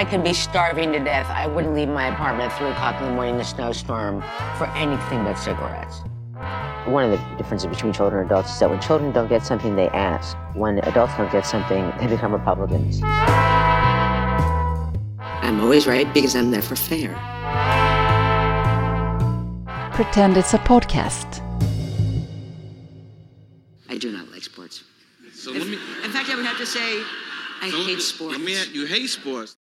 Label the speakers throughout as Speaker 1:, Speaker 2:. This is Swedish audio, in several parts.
Speaker 1: I could be starving to death, I wouldn't leave my apartment at 3 o'clock in the morning in a snowstorm for anything but cigarettes.
Speaker 2: One of the differences between children and adults is that when children don't get something, they ask. When adults don't get something, they become Republicans.
Speaker 3: I'm always right because I'm never fair.
Speaker 4: Pretend it's a podcast.
Speaker 3: I do not like sports.
Speaker 5: So let me.
Speaker 3: In fact, I would have to say I
Speaker 5: so
Speaker 3: hate sports.
Speaker 5: Let me. You hate sports.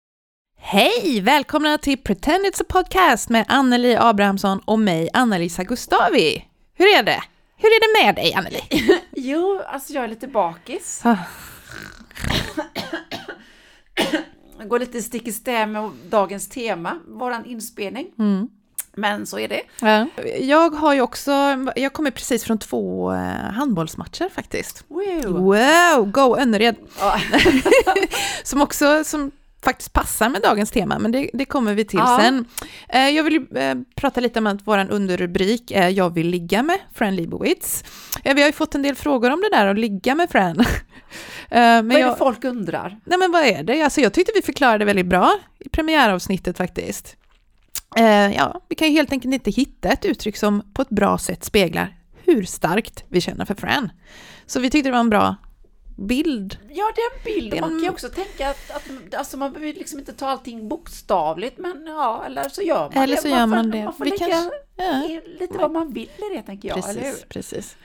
Speaker 6: Hej! Välkomna till Pretend It's a Podcast med Anneli Abrahamsson och mig, Anna-Lisa Gustavi. Hur är det? Hur är det med dig, Anneli?
Speaker 7: Jo, alltså jag är lite bakis.
Speaker 6: Ah.
Speaker 7: Jag går lite stick i stäv med dagens tema, våran inspelning.
Speaker 6: Mm.
Speaker 7: Men så är det.
Speaker 6: Ja. Jag har ju också, jag kommer precis från två eh, handbollsmatcher faktiskt.
Speaker 7: Wow!
Speaker 6: Wow, go Önnered!
Speaker 7: Ja.
Speaker 6: som också, som faktiskt passar med dagens tema, men det, det kommer vi till
Speaker 7: Ja.
Speaker 6: sen. Eh, jag vill eh, prata lite om att vår underrubrik är Jag vill ligga med Fran Lebowitz. Eh, vi har ju fått en del frågor om det där att ligga med Fran. Eh, men
Speaker 7: Vad är
Speaker 6: jag,
Speaker 7: det folk undrar?
Speaker 6: Nej men vad är det? Alltså jag tyckte vi förklarade väldigt bra i premiäravsnittet faktiskt. Eh, ja, vi kan ju helt enkelt inte hitta ett uttryck som på ett bra sätt speglar hur starkt vi känner för Fran. Så vi tyckte det var en bra bild.
Speaker 7: Ja, det är en bild. Man kan ju
Speaker 6: en-
Speaker 7: också tänka att, att alltså man behöver liksom inte ta allting bokstavligt, men ja, eller så gör man
Speaker 6: Eller
Speaker 7: det.
Speaker 6: så gör man
Speaker 7: får,
Speaker 6: det.
Speaker 7: Man får
Speaker 6: Vi
Speaker 7: lägga
Speaker 6: kanske- ja.
Speaker 7: lite vad man vill i det, tänker jag, eller hur?
Speaker 6: Precis, precis.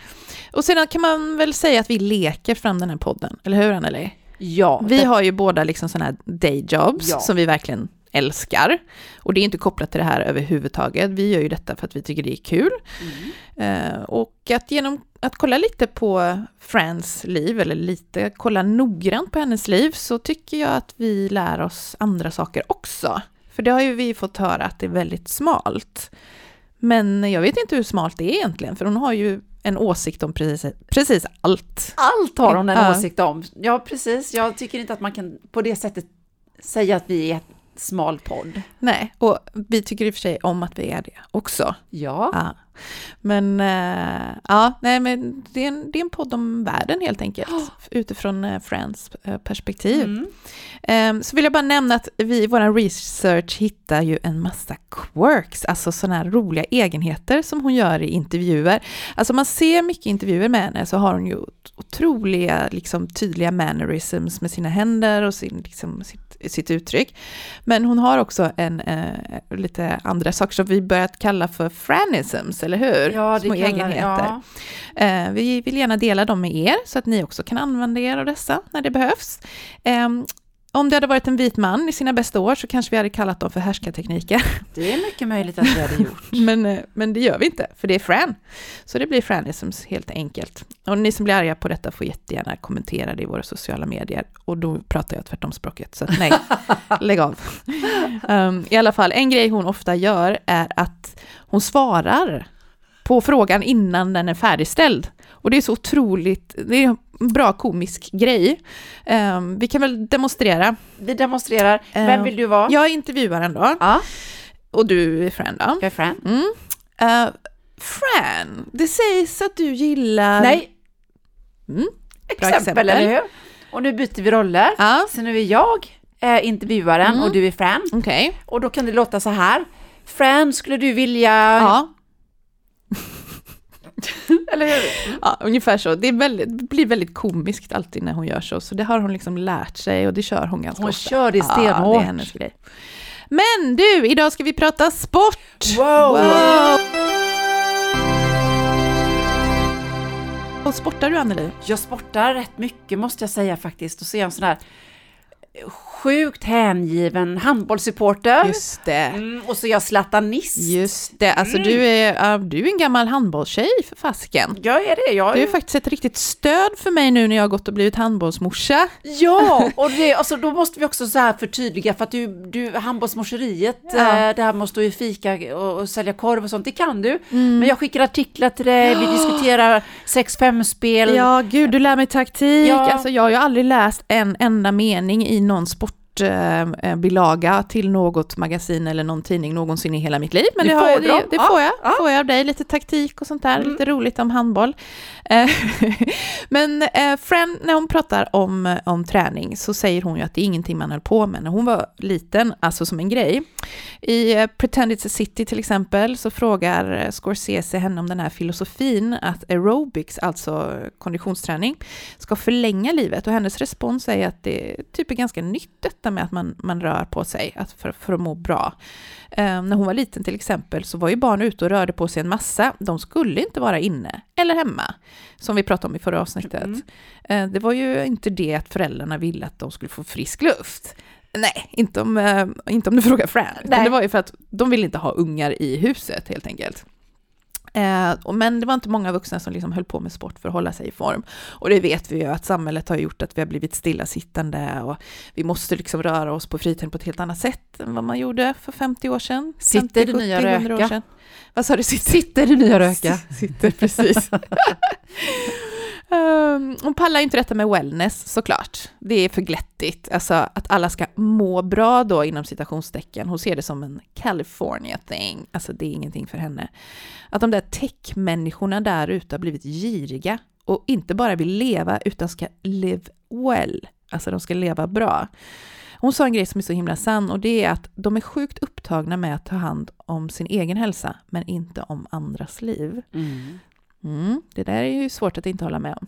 Speaker 6: Och sedan kan man väl säga att vi leker fram den här podden, eller hur Anneli?
Speaker 7: Ja,
Speaker 6: Vi
Speaker 7: det-
Speaker 6: har ju båda liksom sådana här dayjobs
Speaker 7: Ja.
Speaker 6: som vi verkligen älskar. Och det är inte kopplat till det här överhuvudtaget. Vi gör ju detta för att vi tycker det är kul. Eh, och att genom att kolla lite på Frans liv, eller lite, kolla noggrant på hennes liv, så tycker jag att vi lär oss andra saker också. För det har ju vi fått höra att det är väldigt smalt. Men jag vet inte hur smalt det är egentligen, för hon har ju en åsikt om precis, precis allt.
Speaker 7: Allt har hon en
Speaker 6: Ja.
Speaker 7: åsikt om. Ja, precis. Jag tycker inte att man kan på det sättet säga att vi är smal podd.
Speaker 6: Nej, och vi tycker i och för sig om att vi är det också.
Speaker 7: Ja.
Speaker 6: Ja. Men, eh, ja, nej, men det, är en, det är en podd om världen helt enkelt, utifrån uh, Frans eh, perspektiv.
Speaker 7: Mm.
Speaker 6: Ehm, så vill jag bara nämna att vi i vår research hittar ju en massa quirks, alltså sådana här roliga egenheter som hon gör i intervjuer. Alltså man ser mycket intervjuer med henne så har hon ju ot- otroliga, liksom tydliga mannerisms med sina händer och sin, liksom, sitt, sitt uttryck. Men hon har också en, eh, lite andra saker som vi börjat kalla för franisms, eller hur?
Speaker 7: Ja,
Speaker 6: Små
Speaker 7: kallar-
Speaker 6: egenheter.
Speaker 7: ja.
Speaker 6: Eh, vi vill gärna dela dem med er så att ni också kan använda er av dessa när det behövs. Om det hade varit en vit man i sina bästa år så kanske vi hade kallat dem för härskartekniker.
Speaker 7: Det är mycket möjligt att vi hade gjort.
Speaker 6: Men, eh, men det gör vi inte, för det är Fran. Så det blir Franisms helt enkelt. Och ni som blir arga på detta får jättegärna kommentera det i våra sociala medier. Och då pratar jag tvärtom språket, så nej, lägg av. Um, I alla fall, en grej hon ofta gör är att hon svarar på frågan innan den är färdigställd. Och det är så otroligt, det är en bra komisk grej. Um, vi kan väl demonstrera.
Speaker 7: Vi demonstrerar. Vem
Speaker 6: Eh,
Speaker 7: vill du vara?
Speaker 6: Jag är intervjuaren då,
Speaker 7: Ja,
Speaker 6: och du är Fran då.
Speaker 7: jag är Fran.
Speaker 6: Mm. Eh, Fran, det sägs att du gillar...
Speaker 7: Nej,
Speaker 6: Mm.
Speaker 7: exempel,
Speaker 6: exempel.
Speaker 7: eller hur? Och nu byter vi roller.
Speaker 6: Ja,
Speaker 7: Så nu är jag eh, intervjuaren
Speaker 6: Mm.
Speaker 7: och du är Fran.
Speaker 6: okej.
Speaker 7: Och då kan det låta så här. Fran, skulle du vilja...
Speaker 6: Ja,
Speaker 7: Eller hur?
Speaker 6: ja, ungefär så. Det, är väldigt, blir väldigt komiskt alltid när hon gör så, så det har hon liksom lärt sig och det kör hon ganska
Speaker 7: Hon
Speaker 6: ofta.
Speaker 7: kör det
Speaker 6: Ja,
Speaker 7: stenhårt.
Speaker 6: det är hennes grej. Men du, idag ska vi prata sport!
Speaker 7: Wow!
Speaker 6: Och sportar du Anneli?
Speaker 7: Jag sportar rätt mycket måste jag säga faktiskt. Och så är jag en sån här sjukt hängiven handbollssupporter.
Speaker 6: Just det.
Speaker 7: Mm, och så är jag zlatanist.
Speaker 6: Just det, alltså du, är, du är en gammal handbollstjej för fasiken.
Speaker 7: Jag är det. Jag
Speaker 6: Du
Speaker 7: är
Speaker 6: är faktiskt ett riktigt stöd för mig nu när jag har gått och blivit handbollsmorsa.
Speaker 7: Ja, och det, alltså, då måste vi också så här förtydliga för att du, du handbollsmorseriet,
Speaker 6: Ja.
Speaker 7: eh, det här måste ju fika och, och sälja korv och sånt, det kan du.
Speaker 6: Mm.
Speaker 7: Men jag skickar artiklar till dig, vi diskuterar 6-5-spel.
Speaker 6: Ja, gud, du lär mig taktik.
Speaker 7: Ja.
Speaker 6: Alltså, jag har ju aldrig läst en enda mening i någon sport sportbilaga till något magasin eller någon tidning någonsin i hela mitt liv. Men
Speaker 7: Det får du
Speaker 6: det, det
Speaker 7: Ja,
Speaker 6: får jag.
Speaker 7: ja.
Speaker 6: får jag av dig. Lite taktik och sånt där,
Speaker 7: Mm.
Speaker 6: lite roligt om handboll. Eh, Men eh, Fran, när hon pratar om, om träning så säger hon ju att det är ingenting man höll på med när hon var liten, alltså som en grej. I eh, Pretend It's a City till exempel så frågar eh, Scorsese henne om den här filosofin att aerobics, alltså konditionsträning, ska förlänga livet och hennes respons är att det typ är ganska nytt detta med att man, man rör på sig att för, för att må bra. Eh, när hon var liten till exempel så var ju barn ute och rörde på sig en massa. De skulle inte vara inne eller hemma, som vi pratade om i förra avsnittet.
Speaker 7: Mm.
Speaker 6: Eh, det var ju inte det att föräldrarna ville att de skulle få frisk luft. Nej, inte om, eh, inte om du frågar Fran.
Speaker 7: Nej.
Speaker 6: Det var ju för att de ville inte ha ungar i huset helt enkelt. Eh, men det var inte många vuxna som liksom höll på med sport för att hålla sig i form. Och det vet vi ju att samhället har gjort att vi har blivit stillasittande och vi måste liksom röra oss på fritiden på ett helt annat sätt än vad man gjorde för 50 år sedan.
Speaker 7: Sitter
Speaker 6: 50,
Speaker 7: det nya
Speaker 6: 70, 100 år
Speaker 7: röka?
Speaker 6: Vad sa du? Sitter?
Speaker 7: Sitter det nya röka?
Speaker 6: Sitter, precis. Um, hon pallar inte detta med wellness såklart. Det är för glättigt. Alltså att alla ska må bra då inom citationstecken. Hon ser det som en California thing. Alltså det är ingenting för henne. Att de där tech-människorna där ute har blivit giriga och inte bara vill leva utan ska live well. Alltså de ska leva bra. Hon sa en grej som är så himla sann och det är att de är sjukt upptagna med att ta hand om sin egen hälsa men inte om andras liv.
Speaker 7: Mm.
Speaker 6: Mm, det där är ju svårt att inte hålla med om.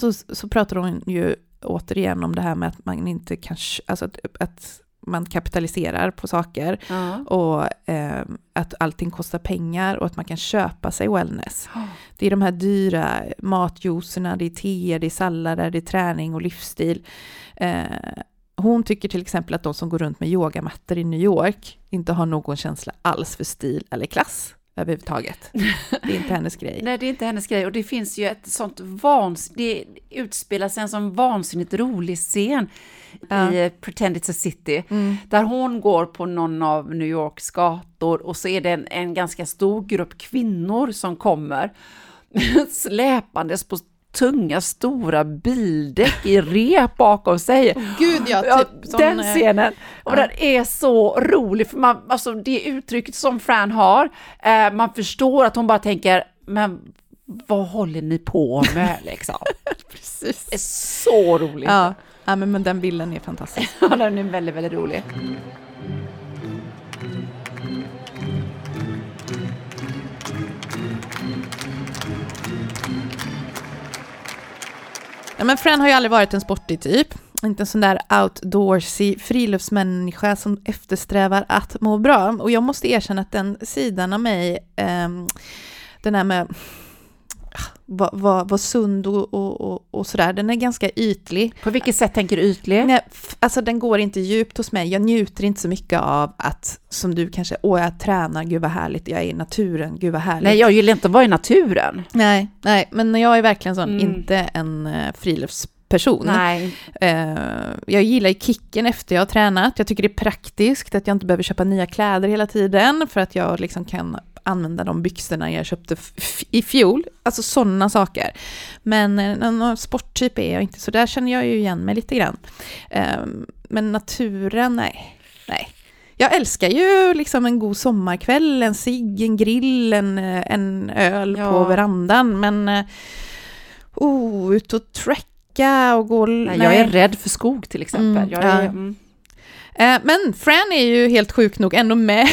Speaker 6: Så, så pratar hon ju återigen om det här med att man inte kan, alltså att, att man kapitaliserar på saker
Speaker 7: Ja.
Speaker 6: och eh, att allting kostar pengar och att man kan köpa sig wellness. Det är de här dyra matjuicerna, det är teer, det är sallader, det är träning och livsstil. Eh, hon tycker till exempel att de som går runt med yogamattor i New York inte har någon känsla alls för stil eller klass överhuvudtaget. Det är inte hennes grej.
Speaker 7: Nej, det är inte hennes grej. Och det finns ju ett sånt vans... Det utspelar sig en sån vansinnigt rolig scen
Speaker 6: Ja.
Speaker 7: i eh, Pretend It's a City.
Speaker 6: Mm.
Speaker 7: Där hon går på någon av New Yorks gator och så är det en, en ganska stor grupp kvinnor som kommer släpandes på tunga, stora bildäck i rep bakom sig.
Speaker 6: Gud ja,
Speaker 7: Ja,
Speaker 6: typ sån,
Speaker 7: den
Speaker 6: eh,
Speaker 7: scenen. Och
Speaker 6: ja.
Speaker 7: den är så rolig, för man, alltså det uttrycket som Fran har, eh, man förstår att hon bara tänker, men vad håller ni på med liksom?
Speaker 6: Precis.
Speaker 7: Det är så roligt.
Speaker 6: Ja, ja men, men den bilden är fantastisk.
Speaker 7: Ja, den är väldigt, väldigt rolig.
Speaker 6: Ja, men Fran har ju aldrig varit en sportig typ. Inte en sån där outdoorsy friluftsmänniska som eftersträvar att må bra. Och jag måste erkänna att den sidan av mig, eh, den här med vara var, var sund och, och, och, sådär, den är ganska ytlig.
Speaker 7: På vilket sätt tänker du ytlig?
Speaker 6: Nej, alltså den går inte djupt hos mig. Jag njuter inte så mycket av att, som du kanske, åh jag tränar, gud vad härligt, jag är i naturen, gud vad härligt.
Speaker 7: Nej, jag gillar inte att vara i naturen.
Speaker 6: nej, nej, men jag är verkligen sån,
Speaker 7: Mm.
Speaker 6: inte en uh, friluftsperson.
Speaker 7: Nej.
Speaker 6: Eh, jag gillar ju kicken efter jag har tränat. Jag tycker det är praktiskt att jag inte behöver köpa nya kläder hela tiden för att jag liksom kan använda de byxorna jag köpte i fjol. Alltså sådana saker. Men eh, någon sporttyp är jag inte, så där känner jag ju igen mig lite grann. Eh, men naturen, nej. nej. Jag älskar ju liksom en god sommarkväll, en cigg, en grill, en, eh, en öl
Speaker 7: Ja.
Speaker 6: på verandan. Men eh, oh, ut och träcka och gå...
Speaker 7: Nej, jag är rädd för skog till exempel.
Speaker 6: Mm,
Speaker 7: jag
Speaker 6: ja.
Speaker 7: är, mm.
Speaker 6: Eh, Men Fran är ju helt sjuk nog ändå med,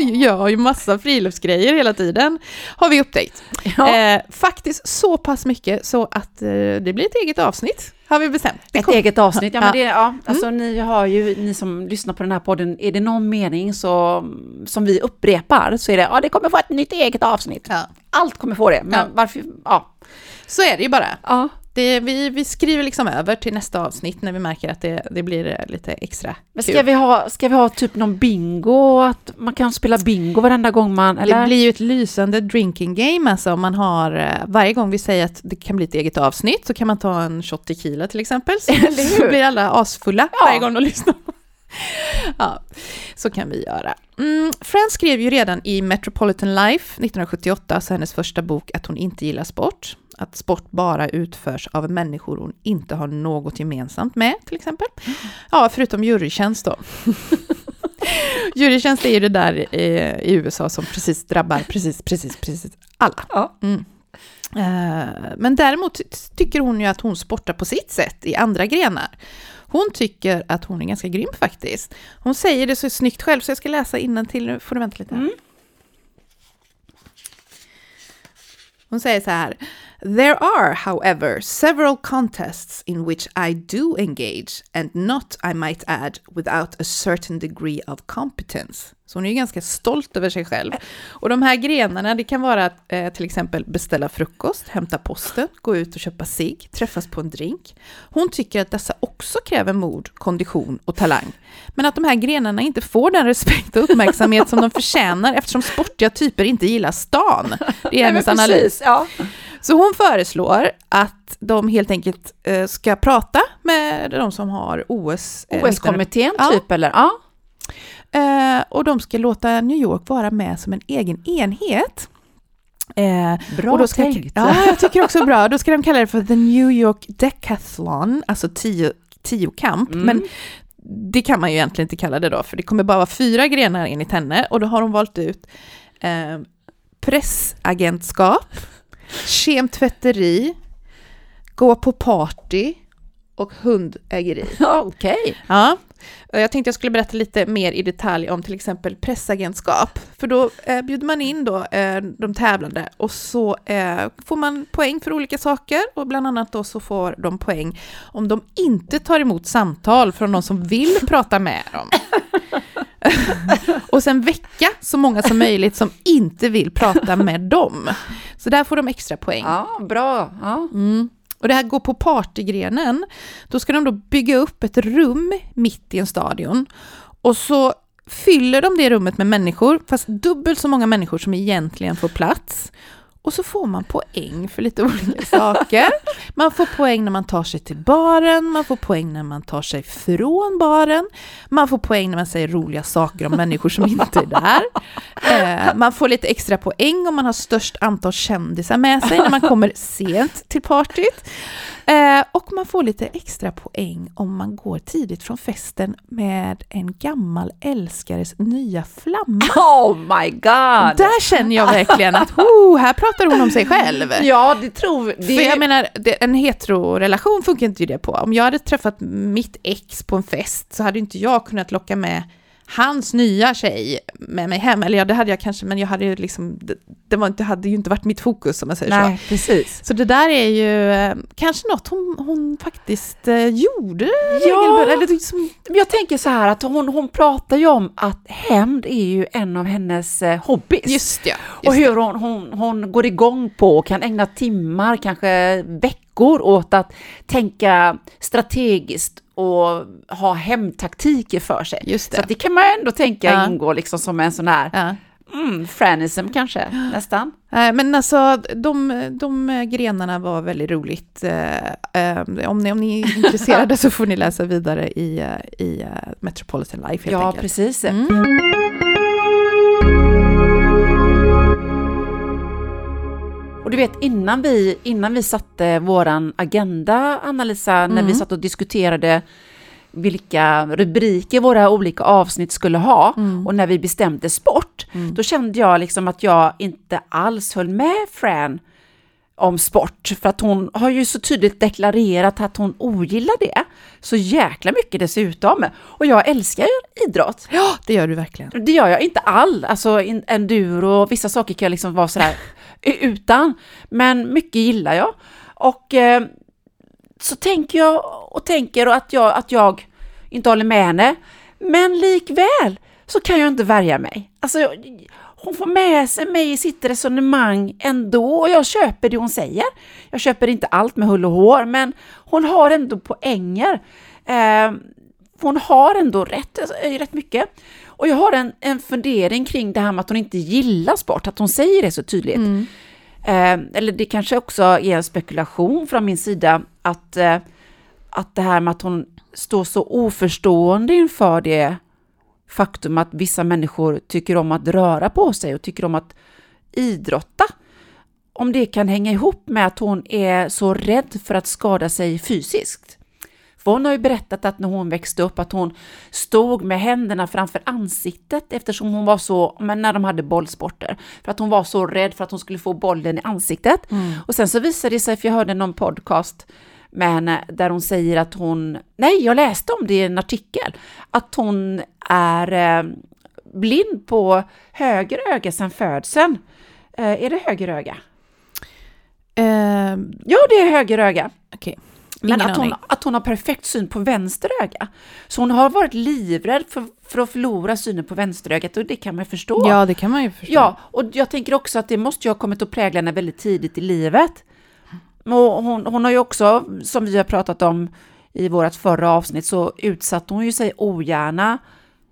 Speaker 6: gör ju massa friluftsgrejer hela tiden, har vi upptäckt.
Speaker 7: Ja.
Speaker 6: Eh, faktiskt så pass mycket så att eh, det blir ett eget avsnitt, har vi bestämt.
Speaker 7: Ett eget avsnitt, ja men det, ja, alltså ni har ju, ni som lyssnar på den här podden, är det någon mening så, som vi upprepar så är det, ja det kommer få ett nytt eget avsnitt.
Speaker 6: Ja.
Speaker 7: Allt kommer få det, men varför, ja.
Speaker 6: Så är det ju bara.
Speaker 7: Ja.
Speaker 6: Det, vi, vi skriver liksom över till nästa avsnitt när vi märker att det, det blir eh, lite extra
Speaker 7: Men
Speaker 6: kul.
Speaker 7: ska vi, ha, ska vi ha typ någon bingo, att man kan spela bingo varenda gång man, eller?
Speaker 6: Det blir ju ett lysande drinking game, alltså om man har, eh, varje gång vi säger att det kan bli ett eget avsnitt så kan man ta en shot tequila till exempel, så, så blir alla asfulla
Speaker 7: Ja.
Speaker 6: varje gång de lyssnar. ja, så kan vi göra. Mm, Fran skrev ju redan i Metropolitan Life 1978, alltså hennes första bok, att hon inte gillar sport. Att sport bara utförs av människor hon inte har något gemensamt med, till exempel. Ja, förutom jurytjänst då. jurytjänst är ju det där i, USA som precis drabbar precis, precis, precis alla. Mm. Eh, Men däremot tycker hon ju att hon sportar på sitt sätt i andra grenar. Hon tycker att hon är ganska grym faktiskt. Hon säger det så snyggt själv, så jag ska läsa till. Nu får du vänta lite. Hon säger så här. There are, however, several contests in which I do engage and not, I might add, without a certain degree of competence. Så hon är ju ganska stolt över sig själv. Och de här grenarna, det kan vara att eh, till exempel beställa frukost, hämta posten, gå ut och köpa sig, träffas på en drink. Hon tycker att dessa också kräver mod, kondition och talang. Men att de här grenarna inte får den respekt och uppmärksamhet som de förtjänar eftersom sportiga typer inte gillar stan. Det är hennes analys.
Speaker 7: ja.
Speaker 6: Så hon föreslår att de helt enkelt eh, ska prata med de som har OS. eh,
Speaker 7: OS-kommittén
Speaker 6: Ja.
Speaker 7: typ, eller? Ja.
Speaker 6: Eh, och de ska låta New York vara med som en egen enhet. Eh,
Speaker 7: Bra
Speaker 6: och då ska,
Speaker 7: tänkt.
Speaker 6: Ja, jag tycker också bra. Då ska de kalla det för The New York Decathlon, alltså tio, tio kamp.
Speaker 7: Mm.
Speaker 6: Men det kan man ju egentligen inte kalla det då, för det kommer bara vara fyra grenar enligt henne. Och då har hon valt ut eh, pressagentskap, kemtvätteri, gå på party och hundägeri.
Speaker 7: Ja, Okej.
Speaker 6: Ja, och jag tänkte jag skulle berätta lite mer i detalj om till exempel pressagentskap. För då eh, bjuder man in då, eh, de tävlande och så eh, får man poäng för olika saker och bland annat då så får de poäng om de inte tar emot samtal från någon som vill prata med dem. och sen väcka så många som möjligt som inte vill prata med dem. Så där får de extra poäng.
Speaker 7: Ja, bra. Ja.
Speaker 6: Mm. Och det här går på partygrenen, då ska de då bygga upp ett rum mitt i en stadion. Och så fyller de det rummet med människor, fast dubbelt så många människor som egentligen får plats. Och så får man poäng för lite olika saker. Man får poäng när man tar sig till baren, man får poäng när man tar sig från baren, man får poäng när man säger roliga saker om människor som inte är där. Eh, man får lite extra poäng om man har störst antal kändisar med sig när man kommer sent till partyt. Eh, och man får lite extra poäng om man går tidigt från festen med en gammal älskares nya flamma.
Speaker 7: Oh my god!
Speaker 6: Där känner jag verkligen att oh, här pratar hon om sig själv.
Speaker 7: Ja, det tror vi.
Speaker 6: För jag menar, det, en heterorelation funkar inte ju det på. Om jag hade träffat mitt ex på en fest så hade inte jag kunnat locka med hans nya tjej med mig hem. Eller ja, det hade jag kanske, men jag hade ju liksom, det, det var inte, hade ju inte varit mitt fokus om man säger
Speaker 7: Nej,
Speaker 6: så.
Speaker 7: precis.
Speaker 6: Så det där är ju eh, kanske något hon, hon faktiskt eh, gjorde.
Speaker 7: Ja.
Speaker 6: Eller liksom,
Speaker 7: Jag tänker så här att hon, hon pratar ju om att hämnd är ju en av hennes eh, hobbys.
Speaker 6: just ja.
Speaker 7: och
Speaker 6: Just
Speaker 7: hur hon, hon, hon går igång på och kan ägna timmar, kanske veckor åt att tänka strategiskt och ha hemtaktiker för sig.
Speaker 6: Just det.
Speaker 7: Så att det kan man ändå tänka
Speaker 6: Ja.
Speaker 7: ingår liksom som en sån här
Speaker 6: Ja.
Speaker 7: mm, franism kanske, nästan.
Speaker 6: Nej, Men alltså, de, de grenarna var väldigt roligt. Eh, eh, Om ni, om ni är intresserade så får ni läsa vidare i, eh, i eh, Metropolitan Life helt
Speaker 7: Ja,
Speaker 6: enkelt.
Speaker 7: precis.
Speaker 6: Mm.
Speaker 7: Och du vet, innan vi, innan vi satte våran agenda, Anna-Lisa, när vi satt och diskuterade vilka rubriker våra olika avsnitt skulle ha och när vi bestämde sport, då kände jag liksom att jag inte alls höll med Fran om sport, för att hon har ju så tydligt deklarerat att hon ogillar det, så jäkla mycket dessutom. Och jag älskar idrott.
Speaker 6: Ja, det gör du verkligen.
Speaker 7: Det gör jag inte all, alltså enduro, vissa saker kan jag liksom vara sådär utan, men mycket gillar jag. Och eh, så tänker jag och tänker och att jag, att jag inte håller med henne, men likväl så kan jag inte värja mig. Alltså, hon får med sig mig i sitt resonemang ändå och jag köper det hon säger. Jag köper inte allt med hull och hår, men hon har ändå poänger. Eh, hon har ändå rätt, eh, rätt mycket. Och jag har en, en fundering kring det här med att hon inte gillar sport, att hon säger det så tydligt. Eh, eller det kanske också är en spekulation från min sida, att, eh, att det här med att hon står så oförstående inför det faktum att vissa människor tycker om att röra på sig och tycker om att idrotta. om det kan hänga ihop med att hon är så rädd för att skada sig fysiskt. För hon har ju berättat att när hon växte upp att hon stod med händerna framför ansiktet eftersom hon var så, men när de hade bollsporter, för att hon var så rädd för att hon skulle få bollen i ansiktet. Och sen så visade det sig, för jag hörde någon podcast med henne där hon säger att hon, nej jag läste om det i en artikel, att hon är eh, blind på höger öga sedan födseln. Eh, är det höger öga?
Speaker 6: Eh,
Speaker 7: Ja, det är höger öga.
Speaker 6: Okej,
Speaker 7: Men att hon, att hon har perfekt syn på vänster öga. Så hon har varit livrädd för, för att förlora synen på vänsterögat och det kan man förstå.
Speaker 6: Ja, det kan man ju förstå.
Speaker 7: Ja, och jag tänker också att det måste ju ha kommit att prägla henne väldigt tidigt i livet. Hon, hon har ju också, som vi har pratat om i vårt förra avsnitt, så utsatte hon ju sig ogärna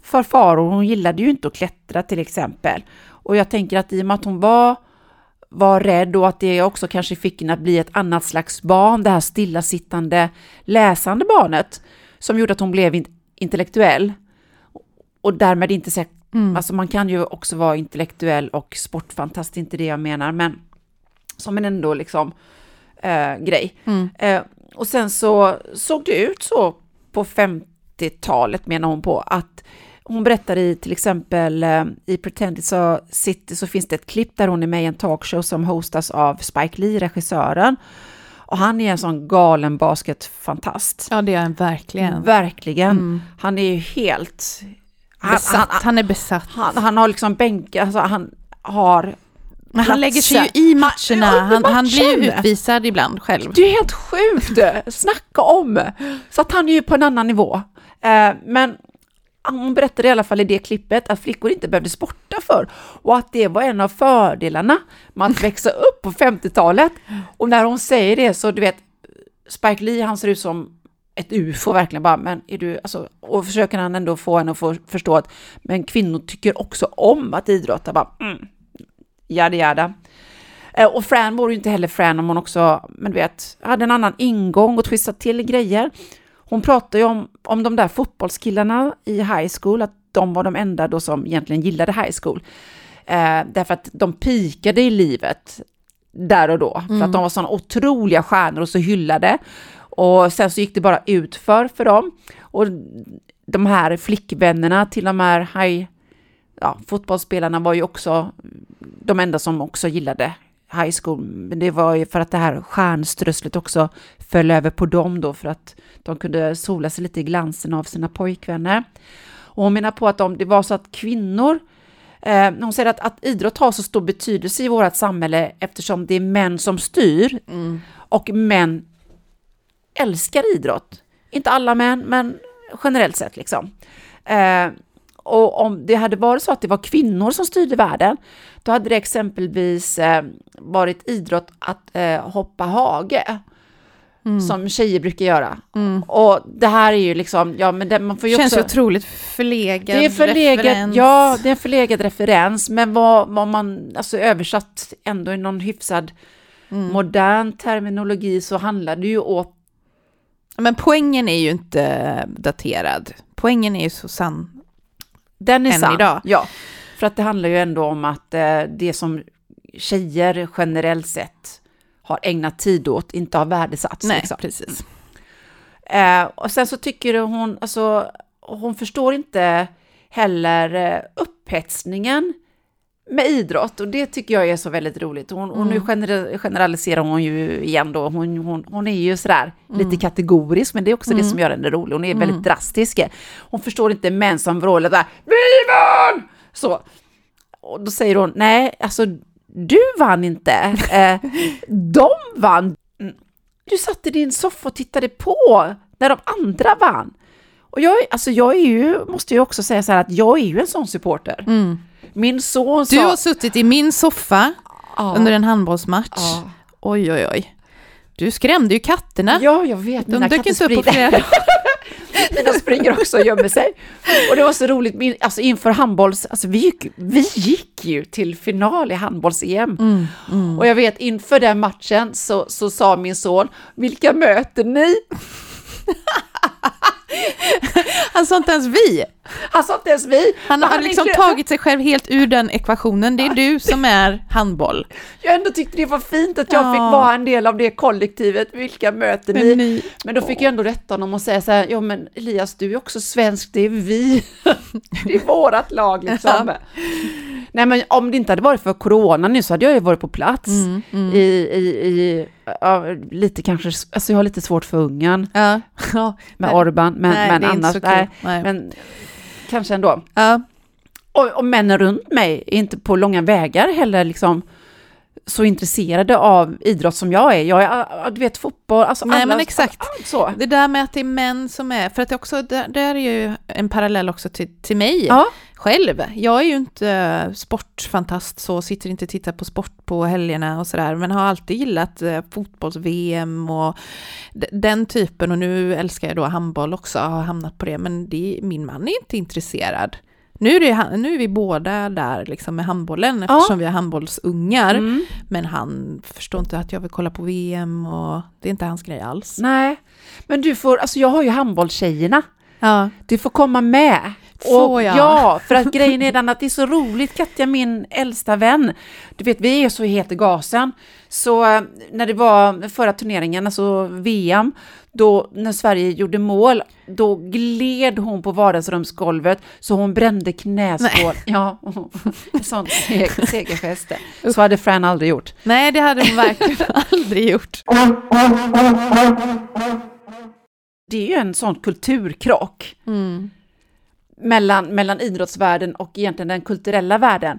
Speaker 7: för faror. Hon gillade ju inte att klättra till exempel. Och jag tänker att i och med att hon var, var rädd och att det också kanske fick henne att bli ett annat slags barn, det här stillasittande, läsande barnet, som gjorde att hon blev in, intellektuell. Och därmed inte säkert, alltså man kan ju också vara intellektuell och sportfantast, inte det jag menar, men som en ändå liksom eh, grej. Eh, och sen så såg det ut så på 50-talet menar hon på att hon berättar i till exempel eh, i Pretend It's a City så finns det ett klipp där hon är med i en talkshow som hostas av Spike Lee, regissören. Och han är en sån galen basketfantast.
Speaker 6: Ja, det är han verkligen.
Speaker 7: Verkligen. Han är ju helt... Han,
Speaker 6: Besatt.
Speaker 7: han,
Speaker 6: Han är besatt.
Speaker 7: han, han har liksom bänkat, alltså han har...
Speaker 6: Men han lägger sig ju i matcherna.
Speaker 7: Han-
Speaker 6: Han, blir ju utvisad ibland själv.
Speaker 7: Det är helt sjukt! Snacka om! Så att han är ju på en annan nivå. Eh, men hon berättade i alla fall i det klippet att flickor inte behövde sporta för och att det var en av fördelarna med att växa upp på 50-talet. Och när hon säger det så, du vet, Spike Lee, han ser ut som ett ufo verkligen bara, men är du, alltså, och försöker han ändå få henne att få förstå att, men kvinnor tycker också om att idrotta, bara, mm, jada jada. Eh, Och Fran vore ju inte heller Fran om hon också, men du vet, hade en annan ingång och twistade till grejer. Hon pratar ju om, om de där fotbollskillarna i high school, att de var de enda då som egentligen gillade high school. Eh, därför att de pikade i livet där och då, för att de var sådana otroliga stjärnor och så hyllade. Och sen så gick det bara utför för dem. Och de här flickvännerna till de här high, ja, fotbollsspelarna var ju också de enda som också gillade high school. Men det var ju för att det här stjärnströsslet också föll över på dem då för att de kunde sola sig lite i glansen av sina pojkvänner. Och hon menar på att om det var så att kvinnor Eh, hon säger att, att idrott har så stor betydelse i vårt samhälle eftersom det är män som styr och män älskar idrott. Inte alla män, men generellt sett liksom. Eh, och om det hade varit så att det var kvinnor som styrde världen, då hade det exempelvis eh, varit idrott att eh, hoppa hage. Som tjejer brukar göra. Och det här är ju liksom, ja men det, man får ju
Speaker 6: Känns
Speaker 7: också...
Speaker 6: otroligt förlegad
Speaker 7: Det är förlegad,
Speaker 6: referens.
Speaker 7: ja, det är en förlegad referens, men vad, vad man, alltså översatt ändå i någon hyfsad modern terminologi så handlar det ju åt,
Speaker 6: Men poängen är ju inte daterad. Poängen är ju så sann.
Speaker 7: Den är
Speaker 6: Än
Speaker 7: sann.
Speaker 6: idag.
Speaker 7: Ja, för att det handlar ju ändå om att eh, det som tjejer generellt sett har ägnat tid åt inte har värdesatts.
Speaker 6: Nej,
Speaker 7: liksom.
Speaker 6: precis.
Speaker 7: Eh, och sen så tycker hon, alltså, hon förstår inte heller eh, upphetsningen med idrott och det tycker jag är så väldigt roligt. Hon, och nu gener- generaliserar hon ju igen då, hon, hon, hon är ju sådär lite kategorisk, men det är också det som gör henne rolig. Hon är väldigt drastisk. Hon förstår inte män som vrålar där, vi vann! Så. Och då säger hon, nej, alltså du vann inte, eh, de vann. Mm. Du satt i din soffa och tittade på när de andra vann. Och jag, alltså jag är ju, måste ju också säga så här att jag är ju en sån supporter. Min son sa...
Speaker 6: Du har suttit i min soffa
Speaker 7: Ja.
Speaker 6: under en handbollsmatch.
Speaker 7: Ja.
Speaker 6: Oj, oj, oj. Du skrämde ju katterna.
Speaker 7: Ja, jag vet.
Speaker 6: De dök inte upp på flera
Speaker 7: Mina springer också och gömmer sig. Och det var så roligt, min, alltså inför handbolls... Alltså vi gick, vi gick ju till final i handbolls-EM.
Speaker 6: Mm,
Speaker 7: Och jag vet, inför den matchen så, så sa min son, vilka möter ni?
Speaker 6: Han sa inte ens vi.
Speaker 7: Han sa inte ens vi.
Speaker 6: Han har liksom
Speaker 7: är-
Speaker 6: tagit sig själv helt ur den ekvationen. Det är du som är handboll.
Speaker 7: Jag ändå tyckte det var fint att jag
Speaker 6: Ja.
Speaker 7: fick vara en del av det kollektivet. Vilka möter ni?
Speaker 6: ni-
Speaker 7: Men då fick jag ändå rätta honom och säga så här, ja men Elias du är också svensk, det är vi. det är vårat lag liksom. Nej men om det inte hade varit för corona nu så hade jag ju varit på plats
Speaker 6: Mm,
Speaker 7: i, i, i ja, lite kanske, alltså jag har lite svårt för Ungern
Speaker 6: Ja. ja.
Speaker 7: med
Speaker 6: Nej.
Speaker 7: Orban, men,
Speaker 6: Nej,
Speaker 7: men annars, Nej. men kanske ändå.
Speaker 6: Ja.
Speaker 7: Och, och männen runt mig är inte på långa vägar heller liksom så intresserade av idrott som jag är. Jag är, ah, du vet, fotboll, alltså
Speaker 6: Nej,
Speaker 7: alla,
Speaker 6: men exakt.
Speaker 7: allt så.
Speaker 6: Det där med att det är män som är, för att det också, där, där är ju en parallell också till, till mig
Speaker 7: Ja.
Speaker 6: själv. Jag är ju inte eh, sportfantast så, sitter inte och tittar på sport på helgerna och sådär, men har alltid gillat eh, fotbolls-VM och den typen, och nu älskar jag då handboll också, har hamnat på det, men det, min man är inte intresserad. Nu är, det, nu är vi båda där liksom med handbollen eftersom vi har handbollsungar,
Speaker 7: Mm.
Speaker 6: men han förstår inte att jag vill kolla på VM och det är inte hans grej alls.
Speaker 7: Nej, men du får, alltså jag har ju handbollstjejerna.
Speaker 6: Ja.
Speaker 7: Du får komma med.
Speaker 6: Får
Speaker 7: Och
Speaker 6: jag?
Speaker 7: Ja, för att grejen är den att det är så roligt, Katja, min äldsta vän. Du vet, vi är så helt i gasen. Så eh, när det var förra turneringen, alltså VM, då när Sverige gjorde mål, då gled hon på vardagsrumsgolvet så hon brände knäskål. Ja, en sån seg- segergest. Så hade Fran aldrig gjort.
Speaker 6: Nej, det hade hon verkligen aldrig gjort.
Speaker 7: Det är ju en sån kulturkrock.
Speaker 6: Mm.
Speaker 7: mellan, mellan idrottsvärlden och egentligen den kulturella världen.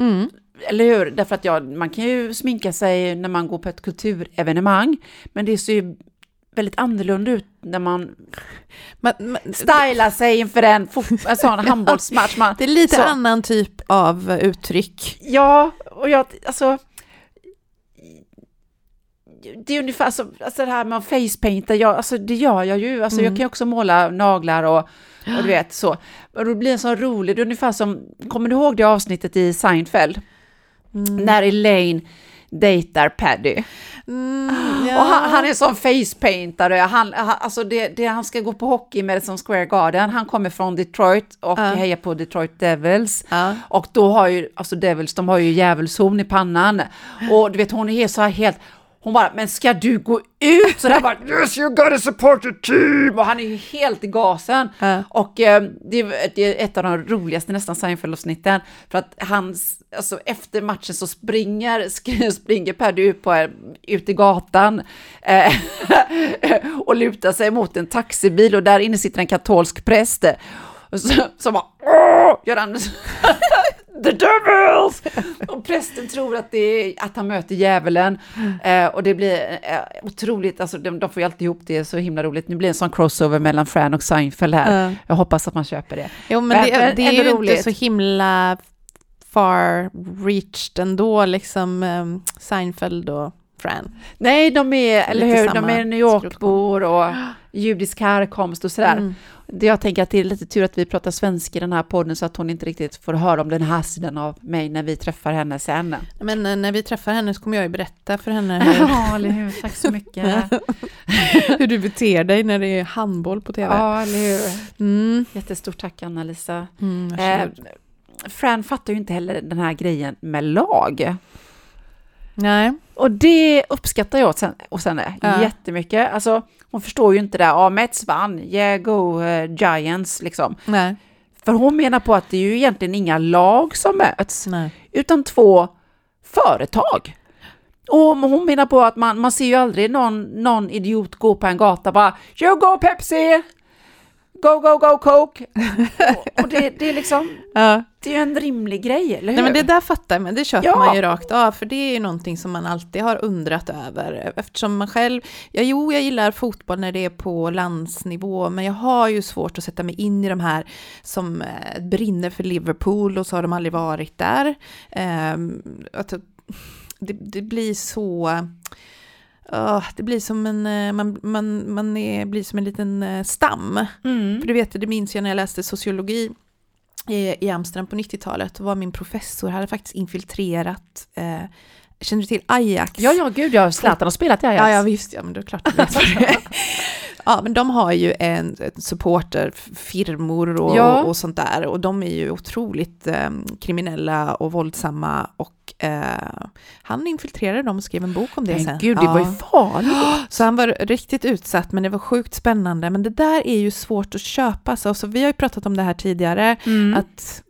Speaker 6: Mm.
Speaker 7: Eller hur? Därför att ja, man kan ju sminka sig när man går på ett kulturevenemang, men det ser ju väldigt annorlunda ut när man
Speaker 6: Men, men,
Speaker 7: stylar sig inför en, fot- en sån handbollsmatch. Man,
Speaker 6: det är lite
Speaker 7: så.
Speaker 6: annan typ av uttryck.
Speaker 7: Ja, och jag, alltså... Det är ungefär som alltså det här med att facepainta, jag, alltså det gör jag ju. Alltså jag kan ju också måla naglar och, och du vet så. Och det blir en sån rolig, det är ungefär som, kommer du ihåg det avsnittet i Seinfeld? När Elaine dejtar Paddy.
Speaker 6: Mm,
Speaker 7: Och han, han är som facepaintare, han, han, alltså det, det, han ska gå på hockey i Madison Square Garden, han kommer från Detroit och hejar på Detroit Devils.
Speaker 6: Ja.
Speaker 7: Och då har ju, alltså Devils, de har ju djävulshorn i pannan. Och du vet, hon är så här helt, hon bara, men ska du gå ut? Så där bara, yes you gotta support the team! Och han är ju helt i gasen.
Speaker 6: Ja.
Speaker 7: Och eh, det, är- det är ett av de roligaste nästan Seinfeld-avsnitten. För att han, alltså efter matchen så springer, springer Paddy ut, på, ut i gatan eh, och lutar sig mot en taxibil och där inne sitter en katolsk präst. Så bara, åh, gör han The Devils! Och prästen tror att, det är, att han möter djävulen. Eh, och det blir eh, otroligt, alltså de, de får ju alltid ihop det, så himla roligt. Nu blir det en sån crossover mellan Fran och Seinfeld här.
Speaker 6: Ja.
Speaker 7: Jag hoppas att man köper det.
Speaker 6: Jo, men,
Speaker 7: Men-
Speaker 6: det,
Speaker 7: men
Speaker 6: det är ju
Speaker 7: roligt.
Speaker 6: inte så himla far reached ändå, liksom um, Seinfeld och Fran.
Speaker 7: Nej, de är, eller hur, de är New York-bor och judisk härkomst och sådär.
Speaker 6: Mm.
Speaker 7: Jag tänker att det är lite tur att vi pratar svenska i den här podden så att hon inte riktigt får höra om den här sidan av mig när vi träffar henne sen.
Speaker 6: Men eh, när vi träffar henne så kommer jag ju berätta för henne hur,
Speaker 7: Ja, eller hur? Tack så mycket.
Speaker 6: hur du beter dig när det är handboll på tv.
Speaker 7: Ja, eller hur?
Speaker 6: Mm.
Speaker 7: Jättestort tack Anna-Lisa.
Speaker 6: Mm,
Speaker 7: Eh. Fran fattar ju inte heller den här grejen med lag.
Speaker 6: Nej.
Speaker 7: Och det uppskattar jag hos henne- hos henne
Speaker 6: Ja.
Speaker 7: jättemycket. Alltså, hon förstår ju inte det. Ja, Mets vann, yeah, go eh, Giants, liksom.
Speaker 6: Nej.
Speaker 7: För hon menar på att det är ju egentligen inga lag som möts,
Speaker 6: Nej.
Speaker 7: utan två företag. Och hon menar på att man, man ser ju aldrig någon, någon idiot gå på en gata och bara You go Pepsi! Go, go, go Coke! och, och det, det är liksom,
Speaker 6: Ja.
Speaker 7: det är ju en rimlig grej, eller hur?
Speaker 6: Nej men det där fattar jag, men det köper
Speaker 7: Ja.
Speaker 6: man ju rakt av, för det är ju någonting som man alltid har undrat över, eftersom man själv, ja jo, jag gillar fotboll när det är på landsnivå, men jag har ju svårt att sätta mig in i de här som eh, brinner för Liverpool och så har de aldrig varit där. Ehm, att det, det blir så... ah, det blir som en, eh, man, man, man är, blir som en liten eh, stam.
Speaker 7: Mm.
Speaker 6: För du vet, det minns jag när jag läste sociologi i, i Amsterdam på 90-talet, var min professor hade faktiskt infiltrerat, eh, känner du till Ajax?
Speaker 7: Ja, ja, gud, ja, Zlatan har spelat i Ajax.
Speaker 6: Ja, ja visst, ja, men det är klart det. Ja, men de har ju en, en supporterfirmor och,
Speaker 7: Ja.
Speaker 6: och sånt där. Och de är ju otroligt eh, kriminella och våldsamma. Och eh, han infiltrerade dem och skrev en bok om det sen.
Speaker 7: Men gud, det var ju
Speaker 6: Ja.
Speaker 7: farligt.
Speaker 6: Så han var riktigt utsatt, men det var sjukt spännande. Men det där är ju svårt att köpa. Så, så vi har ju pratat om det här tidigare,
Speaker 7: Mm.
Speaker 6: att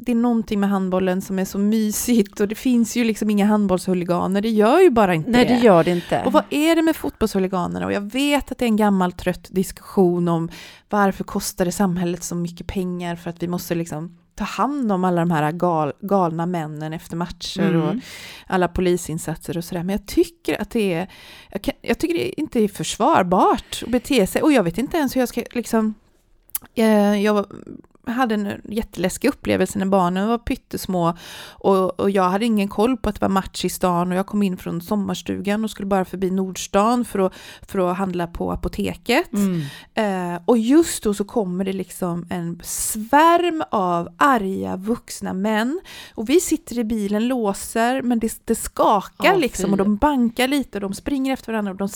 Speaker 6: det är någonting med handbollen som är så mysigt och det finns ju liksom inga handbollshuliganer, det gör ju bara inte
Speaker 7: Nej, det gör det inte.
Speaker 6: och vad är det med fotbollshuliganerna? Och jag vet att det är en gammal trött diskussion om varför kostar det samhället så mycket pengar för att vi måste liksom ta hand om alla de här gal, galna männen efter matcher
Speaker 7: Mm.
Speaker 6: och alla polisinsatser och sådär. Men jag tycker att det är, jag, kan, jag tycker det inte är försvarbart att bete sig och jag vet inte ens hur jag ska liksom, eh, jag hade en jätteläskig upplevelse när barnen var pyttesmå och, och jag hade ingen koll på att det var match i stan och jag kom in från sommarstugan och skulle bara förbi Nordstan för att, för att handla på apoteket.
Speaker 7: Mm.
Speaker 6: Eh, och just då så kommer det liksom en svärm av arga vuxna män och vi sitter i bilen, låser, men det, det skakar
Speaker 7: Ja,
Speaker 6: liksom
Speaker 7: fy.
Speaker 6: och de bankar lite och de springer efter varandra. Och de,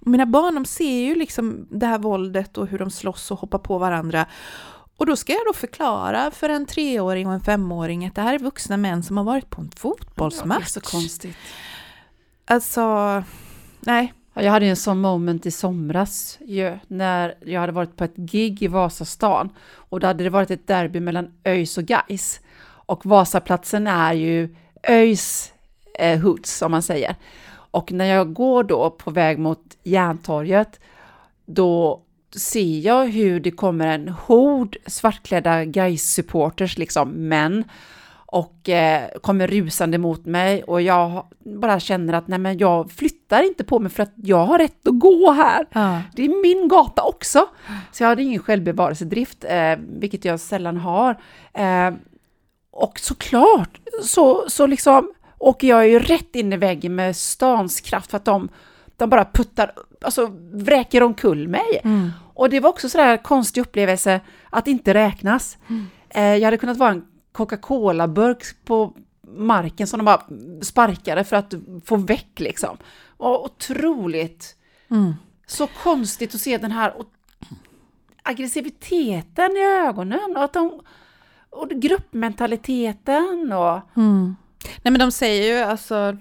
Speaker 6: mina barn de ser ju liksom det här våldet och hur de slåss och hoppar på varandra. Och då ska jag då förklara för en treåring och en femåring att det här är vuxna män som har varit på en
Speaker 7: Det
Speaker 6: fotbollsmatch.
Speaker 7: är så konstigt.
Speaker 6: Alltså, nej.
Speaker 7: Ja, Jag hade ju en sån moment i somras ju, när jag hade varit på ett gig i Vasastan och då hade det varit ett derby mellan ÖIS och Gais. Och Vasaplatsen är ju ÖIS eh, hoods, som man säger. Och när jag går då på väg mot Järntorget, då ser jag hur det kommer en hord svartklädda Gais-supporters, liksom män, och eh, kommer rusande mot mig och jag bara känner att nej men jag flyttar inte på mig för att jag har rätt att gå här.
Speaker 6: Ja.
Speaker 7: Det är min gata också. Så jag hade ingen självbevarelsedrift, eh, vilket jag sällan har. Eh, och såklart så, så liksom åker jag ju rätt in i väggen med stans kraft för att de, de bara puttar, alltså vräker omkull mig. Och det var också sådär konstig upplevelse att inte räknas. Eh, jag hade kunnat vara en Coca-Cola-burk på marken som de bara sparkade för att få väck liksom. Och otroligt
Speaker 6: Mm.
Speaker 7: så konstigt att se den här aggressiviteten i ögonen och att de och gruppmentaliteten och
Speaker 6: Mm. Nej men de säger ju alltså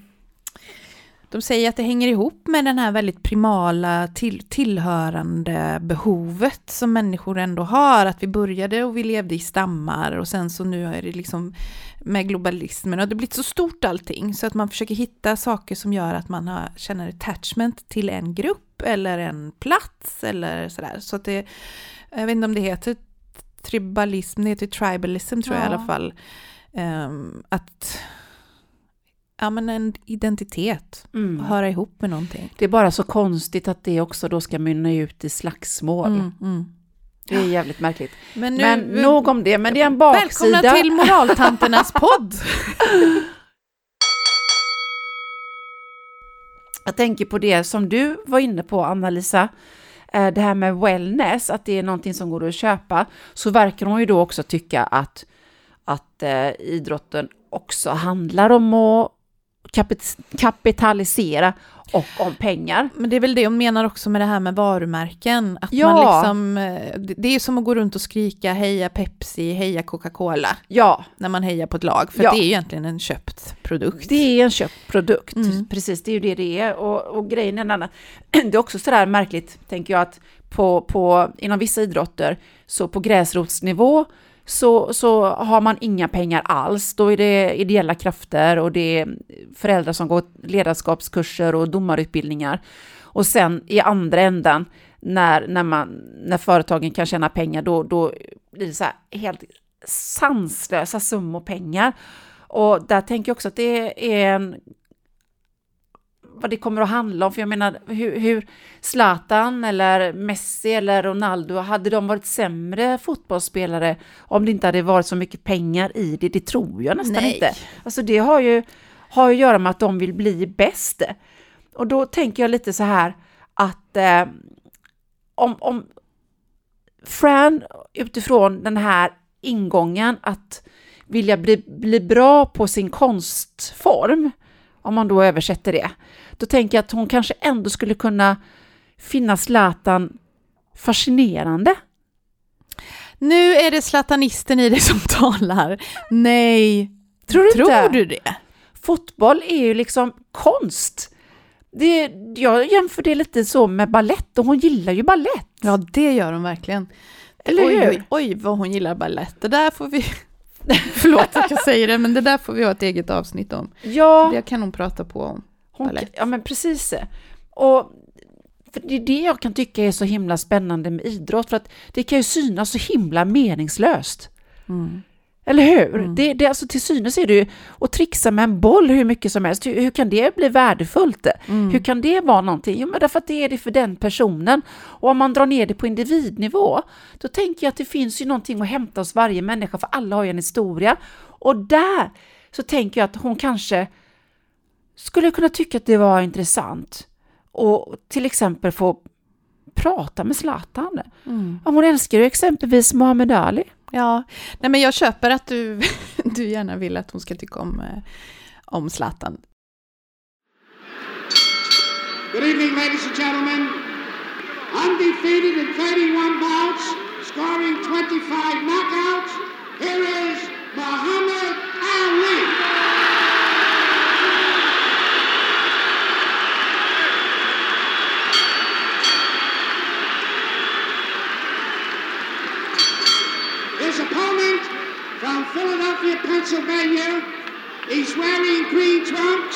Speaker 6: de säger att det hänger ihop med den här väldigt primala till, tillhörande behovet som människor ändå har. Att vi började och vi levde i stammar och sen så nu är det liksom med globalismen och det blivit så stort allting så att man försöker hitta saker som gör att man har, känner attachment till en grupp eller en plats eller sådär. Så att det, jag vet inte om det heter tribalism, det heter tribalism tror jag i
Speaker 7: Ja.
Speaker 6: alla fall. Ehm, att ja, men en identitet,
Speaker 7: mm.
Speaker 6: höra ihop med någonting.
Speaker 7: det är bara så konstigt att det också då ska mynna ut i slagsmål.
Speaker 6: Mm, mm.
Speaker 7: Det är jävligt märkligt.
Speaker 6: Men,
Speaker 7: Men nog om det, men det är en baksida.
Speaker 6: Välkomna till Moraltanternas podd!
Speaker 7: Jag tänker på det som du var inne på, Anna-Lisa, eh, det här med wellness, att det är någonting som går att köpa, så verkar hon ju då också tycka att, att eh, idrotten också handlar om att kapit- kapitalisera och om pengar.
Speaker 6: Men det är väl det hon menar också med det här med varumärken. Att
Speaker 7: Ja.
Speaker 6: man liksom, eh, det är som att gå runt och skrika heja Pepsi, heja Coca-Cola
Speaker 7: Ja,
Speaker 6: när man hejar på ett lag. För
Speaker 7: Ja.
Speaker 6: det är egentligen en köpt produkt.
Speaker 7: det är en köpt produkt.
Speaker 6: Mm.
Speaker 7: Precis, det är ju det det är. Och, och grejen är en annan. Det är också sådär märkligt, tänker jag, att på, på, inom vissa idrotter, så på gräsrotsnivå, så, så har man inga pengar alls. Då är det ideella krafter och det är föräldrar som går ledarskapskurser och domarutbildningar. Och sen i andra änden, när, när, man, när företagen kan tjäna pengar, då, då blir det så här helt sanslösa summor pengar. Och där tänker jag också att det är en vad det kommer att handla om. För jag menar, hur, hur Zlatan eller Messi eller Ronaldo, hade de varit sämre fotbollsspelare om det inte hade varit så mycket pengar i det? Det tror jag nästan
Speaker 6: Nej.
Speaker 7: inte. Alltså det har ju, har ju att göra med att de vill bli bäst. Och då tänker jag lite så här att eh, om, om Fran utifrån den här ingången att vilja bli, bli bra på sin konstform, om man då översätter det, då tänker jag att hon kanske ändå skulle kunna finna Zlatan fascinerande.
Speaker 6: Nu är det zlatanisten i dig som talar. Nej.
Speaker 7: Tror du
Speaker 6: Tror
Speaker 7: inte?
Speaker 6: du det?
Speaker 7: Fotboll är ju liksom konst. Det, jag jämför det lite så med ballett och hon gillar ju ballett.
Speaker 6: Ja, det gör hon verkligen.
Speaker 7: Eller
Speaker 6: oj,
Speaker 7: hur?
Speaker 6: oj, oj, vad hon gillar ballett. Det där får vi... Förlåt att jag säger det, men det där får vi ha ett eget avsnitt om.
Speaker 7: Ja,
Speaker 6: Det kan hon prata på om.
Speaker 7: Hon,
Speaker 6: ballett.
Speaker 7: ja men precis. Och för det är det jag kan tycka är så himla spännande med idrott, för att det kan ju synas så himla meningslöst. Eller hur? Det, det, alltså till synes är det ju att trixa med en boll hur mycket som helst. Hur, hur kan det bli värdefullt? Hur kan det vara någonting? Jo, men därför att det är det för den personen. Och om man drar ner det på individnivå, då tänker jag att det finns ju någonting att hämta hos varje människa, för alla har ju en historia. Och där så tänker jag att hon kanske skulle kunna tycka att det var intressant och till exempel få prata med Zlatan. Om hon älskar ju exempelvis Muhammad Ali.
Speaker 6: Ja, nej men jag köper att du, du gärna vill att hon ska tycka om, eh, om Zlatan.
Speaker 8: Good evening, ladies and gentlemen. Undefeated in 31 bouts, scoring 25 knockouts, here is Muhammad Ali. His opponent from Philadelphia, Pennsylvania, he's wearing green trunks.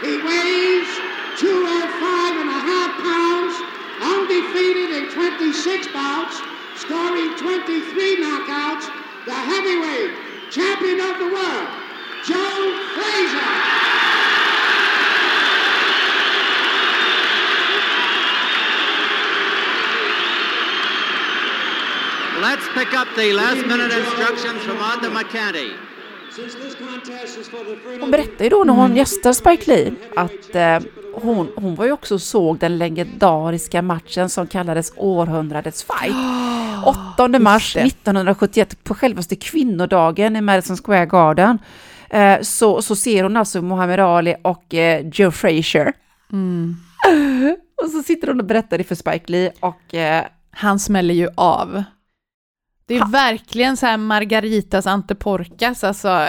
Speaker 8: He weighs 205 and a half pounds, undefeated in 26 bouts, scoring 23 knockouts, the heavyweight champion of the world, Joe Frazier.
Speaker 9: Let's pick up the last minute instructions from Arthur
Speaker 8: freedom
Speaker 7: Hon berättade ju då när hon gästade Spike Lee att eh, hon, hon var ju också och såg den legendariska matchen som kallades århundradets fight. 8 mars
Speaker 6: det.
Speaker 7: 1971 på självaste kvinnodagen i Madison Square Garden. Eh, så, så ser hon alltså Muhammad Ali och eh, Joe Frazier. och så sitter hon och berättar det för Spike Lee och eh,
Speaker 6: Han smäller ju av. Det är
Speaker 7: Ha.
Speaker 6: verkligen så här Margaritas Anteporkas, alltså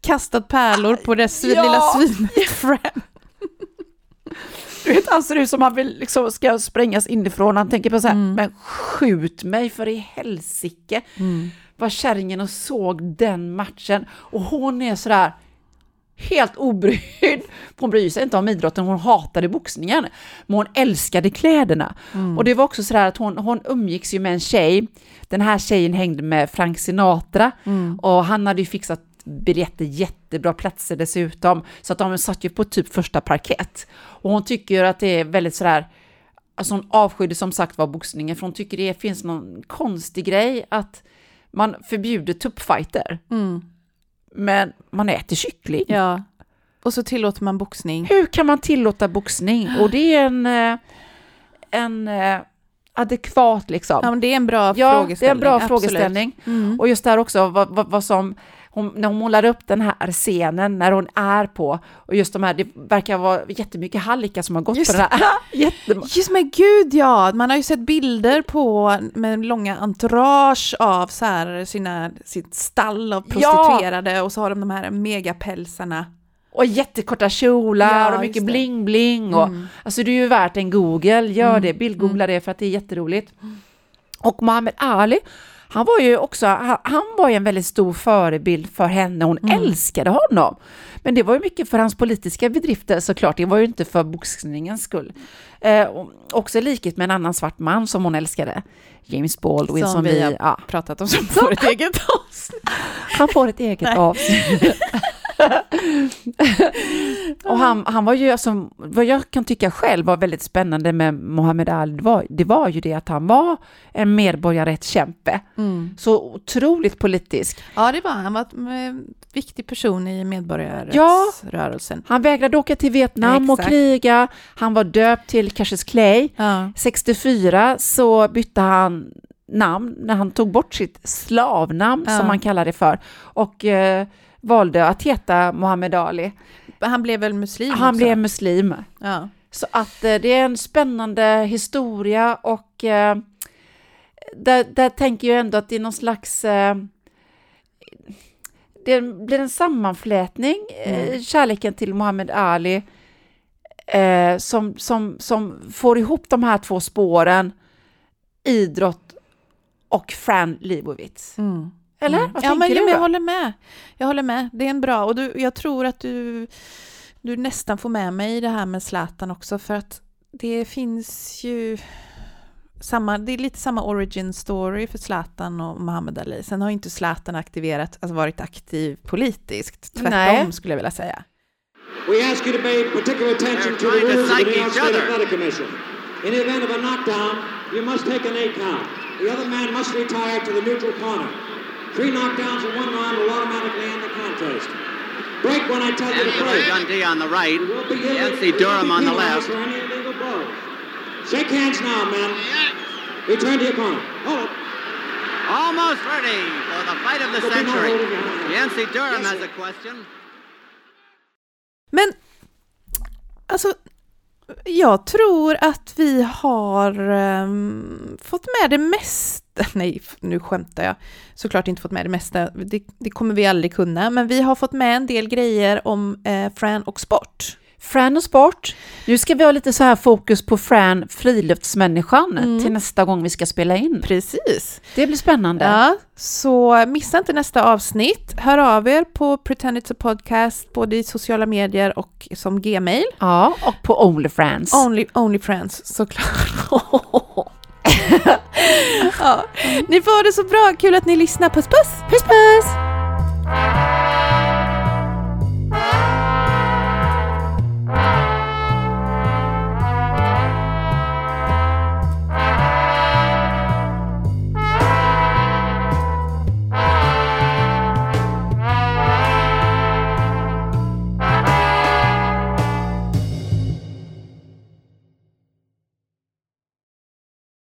Speaker 6: kastat pärlor på det svi-
Speaker 7: Ja.
Speaker 6: lilla svinet.
Speaker 7: Du vet, han ser ut som han vill, liksom, ska sprängas inifrån. Han tänker på så här,
Speaker 6: Mm.
Speaker 7: men skjut mig för i helsike. Var kärringen och såg den matchen. Och hon är sådär helt obrydd. Hon bryr sig inte om idrotten, hon hatade boxningen. Men hon älskade kläderna. Och det var också sådär att hon, hon umgicks ju med en tjej. Den här tjejen hängde med Frank Sinatra. Och han hade ju fixat biljetter, jättebra platser dessutom. Så att de satt ju på typ första parkett. Och hon tycker att det är väldigt sådär, alltså hon avskydde som sagt var boxningen, för hon tycker det finns någon konstig grej att man förbjuder tuppfighter. Men man äter kyckling.
Speaker 6: Ja. Och så tillåter man boxning.
Speaker 7: Hur kan man tillåta boxning? Och det är en, eh, en eh, adekvat liksom.
Speaker 6: Ja, men det är en bra
Speaker 7: Ja,
Speaker 6: frågeställning.
Speaker 7: det är en bra
Speaker 6: absolut.
Speaker 7: frågeställning.
Speaker 6: Mm.
Speaker 7: Och just där också, vad, vad, vad som, hon, när hon målar upp den här scenen, när hon är på, och just de här, det verkar vara jättemycket hallickar som har gått
Speaker 6: Just
Speaker 7: på den här.
Speaker 6: Just men gud ja, man har ju sett bilder på med långa entourage av så här sina, sitt stall av prostituerade och så har de de här megapälsarna.
Speaker 7: Och jättekorta kjolar
Speaker 6: Ja,
Speaker 7: och mycket bling-bling. Och,
Speaker 6: Mm.
Speaker 7: Alltså det är ju värt en Google, gör det, bildgoogla det för att det är jätteroligt. Och Muhammad Ali, han var ju också, han, han var ju en väldigt stor förebild för henne, hon älskade honom. Men det var ju mycket för hans politiska bedrifter såklart, det var ju inte för boxningens skull. Eh, också i likhet med en annan svart man som hon älskade, James Baldwin, som,
Speaker 6: Som vi har
Speaker 7: ja,
Speaker 6: pratat om som får ett eget avsnitt.
Speaker 7: han får ett eget avsnitt. och han, han var ju, alltså, vad jag kan tycka själv var väldigt spännande med Muhammad Ali, det var, det var ju det att han var en medborgarrättskämpe. Så otroligt politisk.
Speaker 6: Ja, det var han. var en viktig person i medborgarrättsrörelsen.
Speaker 7: Han vägrade åka till Vietnam och
Speaker 6: Exakt.
Speaker 7: kriga. Han var döpt till Cassius Clay.
Speaker 6: Ja.
Speaker 7: 64 så bytte han namn när han tog bort sitt slavnamn
Speaker 6: Ja.
Speaker 7: som man kallar det för och eh, valde att heta Muhammad Ali.
Speaker 6: Han blev väl muslim
Speaker 7: Han
Speaker 6: också?
Speaker 7: blev muslim.
Speaker 6: Ja.
Speaker 7: Så att eh, det är en spännande historia och eh, där, där tänker jag ändå att det är någon slags... Eh, det blir en sammanflätning, eh, kärleken till Muhammad Ali, eh, som, som, som får ihop de här två spåren, idrott och Fran Lebowitz. Eller? Vad
Speaker 6: Mm. ja,
Speaker 7: tänker
Speaker 6: men,
Speaker 7: du?
Speaker 6: ja,
Speaker 7: då?
Speaker 6: jag håller med. Jag håller med. Det är en bra, och du, jag tror att du, du nästan får med mig i det här med Zlatan också, för att det finns ju samma, det är lite samma origin story för Zlatan och Muhammad Ali. Sen har inte Zlatan aktiverat, alltså varit aktiv politiskt. Tvärtom
Speaker 7: Nej.
Speaker 6: skulle jag vilja säga.
Speaker 8: We ask you to pay particular attention to the rules of the New York State. Athletic Commission. In the event of a knockdown, you must take an eight count. The other man must retire to the neutral corner. Three knockdowns in one round will automatically end the contest. Break when I tell you to
Speaker 9: Anthony
Speaker 8: break.
Speaker 9: Dundee on the right,
Speaker 8: You won't be given-
Speaker 9: Yancy Durham on the left.
Speaker 8: for any illegal blows. Shake hands now, men. Return to your corner. Hold it.
Speaker 9: Almost ready for the fight of the
Speaker 8: There'll be no
Speaker 9: century.
Speaker 8: holding.
Speaker 9: Yancy Durham
Speaker 8: Yes,
Speaker 9: has a question.
Speaker 6: Men, alltså, jag tror att vi har um, fått med det mesta. Nej, nu skämtar jag. Såklart inte fått med det mesta. Det, det kommer vi aldrig kunna. Men vi har fått med en del grejer om eh, Fran och sport.
Speaker 7: Fran och sport. Nu ska vi ha lite så här fokus på Fran, friluftsmänniskan,
Speaker 6: Mm.
Speaker 7: till nästa gång vi ska spela in.
Speaker 6: Precis.
Speaker 7: Det blir spännande.
Speaker 6: Ja, så missa inte nästa avsnitt. Hör av er på Pretend It's a Podcast, både i sociala medier och som gmail.
Speaker 7: Ja, och på Onlyfans.
Speaker 6: Only, only friends, såklart. ja. Ni får ha det så bra, kul att ni lyssnar. Puss puss!
Speaker 7: Puss puss!